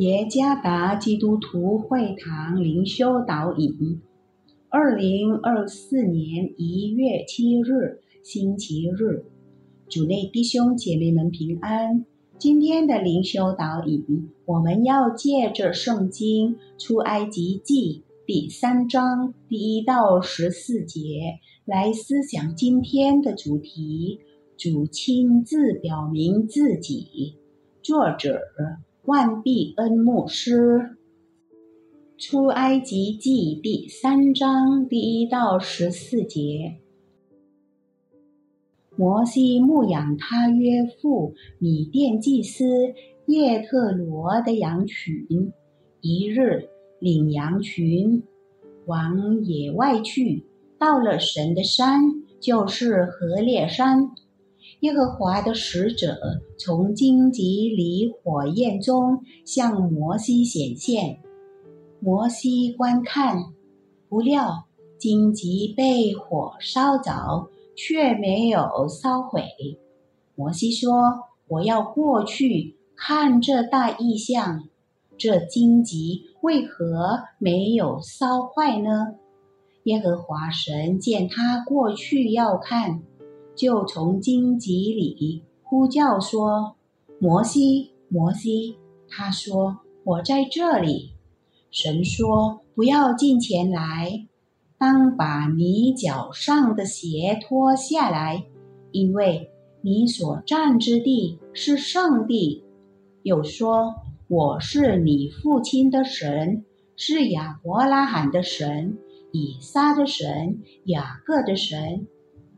耶加达基督徒会堂灵修导引，二零二四年一月七日，星期日，主内弟兄姐妹们平安。今天的灵修导引，我们要借着圣经出埃及记第三章第一到十四节来思想今天的主题。主亲自表明自己，作者。万必恩牧师，出埃及记第三章第一到十四节。摩西牧养他约父米甸祭司叶特罗的羊群，一日领羊群往野外去，到了神的山，就是河烈山。耶和华的使者从荆棘里火焰中向摩西显现，摩西观看，不料荆棘被火烧着，却没有烧毁。摩西说：“我要过去看这大异象，这荆棘为何没有烧坏呢？”耶和华神见他过去要看。就从荆棘里呼叫说：“摩西，摩西。”他说：“我在这里。”神说：“不要近前来，当把你脚上的鞋脱下来，因为你所站之地是圣地。”又说：“我是你父亲的神，是亚伯拉罕的神，以撒的神，雅各的神。”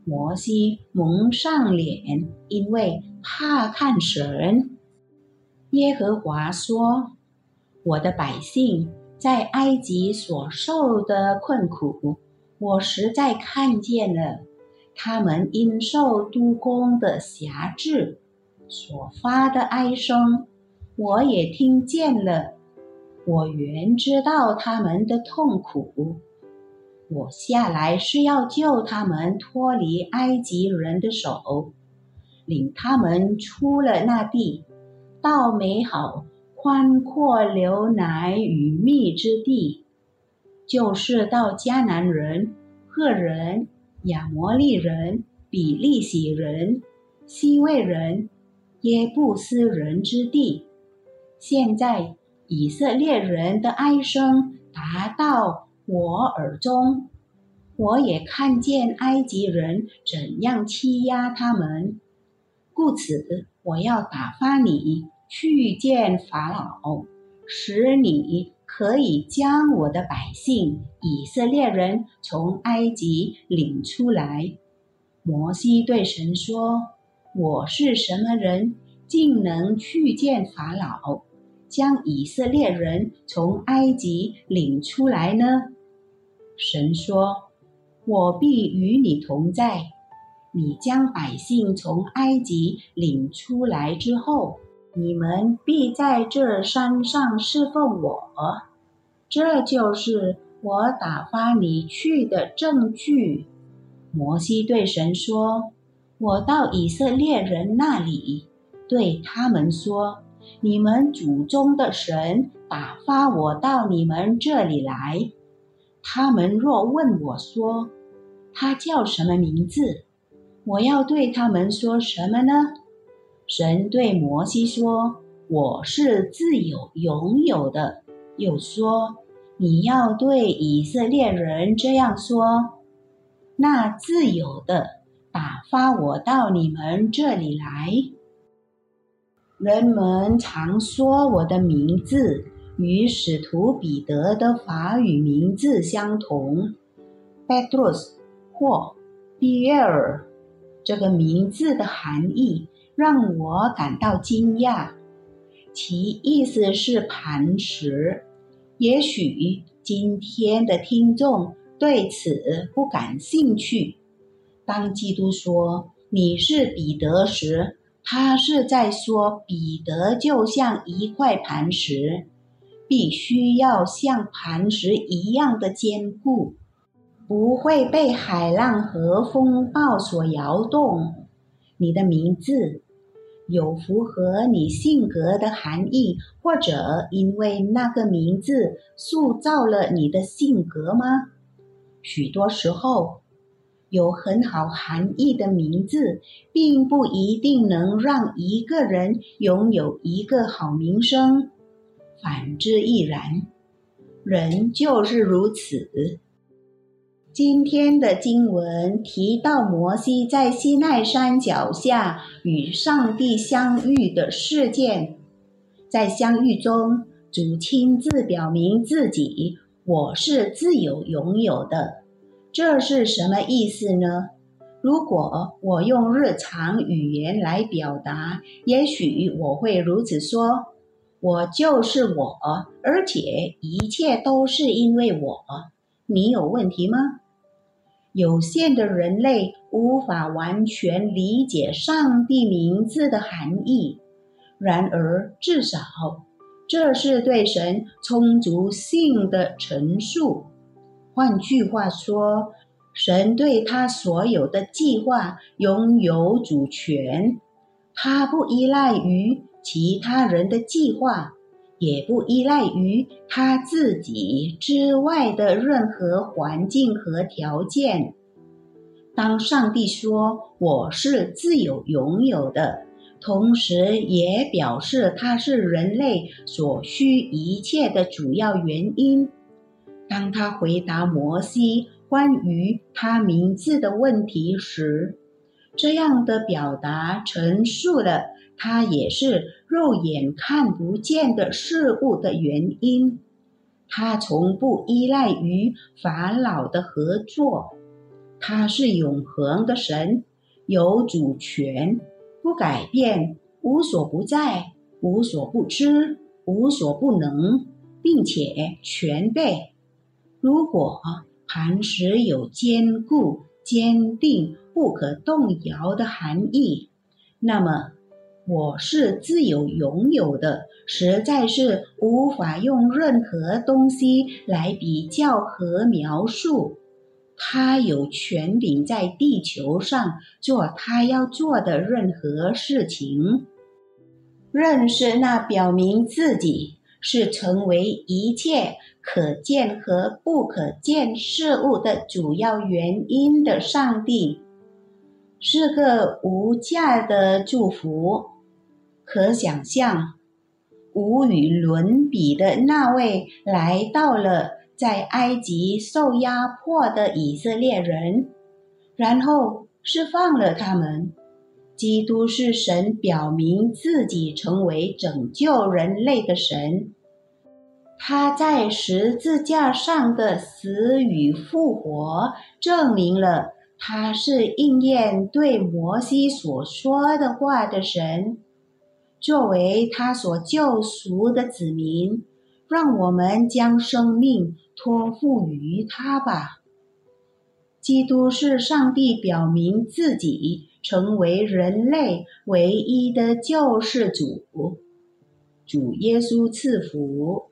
摩西蒙上脸，因为怕看神。耶和华说：“我的百姓在埃及所受的困苦，我实在看见了；他们因受督工的辖制所发的哀声，我也听见了。我原知道他们的痛苦。”我下来是要救他们脱离埃及人的手，领他们出了那地，到美好宽阔流奶与蜜之地，就是到迦南人、赫人、亚摩利人、比利洗人、西魏人、耶布斯人之地。现在以色列人的哀声达到。我耳中，我也看见埃及人怎样欺压他们，故此我要打发你去见法老，使你可以将我的百姓以色列人从埃及领出来。摩西对神说：“我是什么人，竟能去见法老？”将以色列人从埃及领出来呢？神说：“我必与你同在。你将百姓从埃及领出来之后，你们必在这山上侍奉我。这就是我打发你去的证据。”摩西对神说：“我到以色列人那里，对他们说。”你们祖宗的神打发我到你们这里来，他们若问我说，他叫什么名字？我要对他们说什么呢？神对摩西说：“我是自有拥有的。”又说：“你要对以色列人这样说：那自有的打发我到你们这里来。”人们常说我的名字与使徒彼得的法语名字相同，Petrus 或 Pierre。这个名字的含义让我感到惊讶，其意思是磐石。也许今天的听众对此不感兴趣。当基督说你是彼得时，他是在说，彼得就像一块磐石，必须要像磐石一样的坚固，不会被海浪和风暴所摇动。你的名字有符合你性格的含义，或者因为那个名字塑造了你的性格吗？许多时候，有很好含义的名字，并不一定能让一个人拥有一个好名声，反之亦然。人就是如此。今天的经文提到摩西在西奈山脚下与上帝相遇的事件，在相遇中，主亲自表明自己：“我是自由拥有的。”这是什么意思呢？如果我用日常语言来表达，也许我会如此说：“我就是我，而且一切都是因为我。”你有问题吗？有限的人类无法完全理解上帝名字的含义，然而至少这是对神充足性的陈述。换句话说，神对他所有的计划拥有主权，他不依赖于其他人的计划，也不依赖于他自己之外的任何环境和条件。当上帝说“我是自由拥有的”，同时也表示他是人类所需一切的主要原因。当他回答摩西关于他名字的问题时，这样的表达陈述了它也是肉眼看不见的事物的原因。它从不依赖于法老的合作。它是永恒的神，有主权，不改变，无所不在，无所不知，无所不能，并且全备。如果磐石有坚固、坚定、不可动摇的含义，那么我是自由拥有的，实在是无法用任何东西来比较和描述。他有权柄在地球上做他要做的任何事情。认识那表明自己是成为一切可见和不可见事物的主要原因的上帝，是个无价的祝福。可想象，无与伦比的那位来到了。在埃及受压迫的以色列人，然后释放了他们。基督是神表明自己成为拯救人类的神。他在十字架上的死与复活，证明了他是应验对摩西所说的话的神。作为他所救赎的子民。让我们将生命托付于他吧。基督是上帝表明自己成为人类唯一的救世主。主耶稣赐福。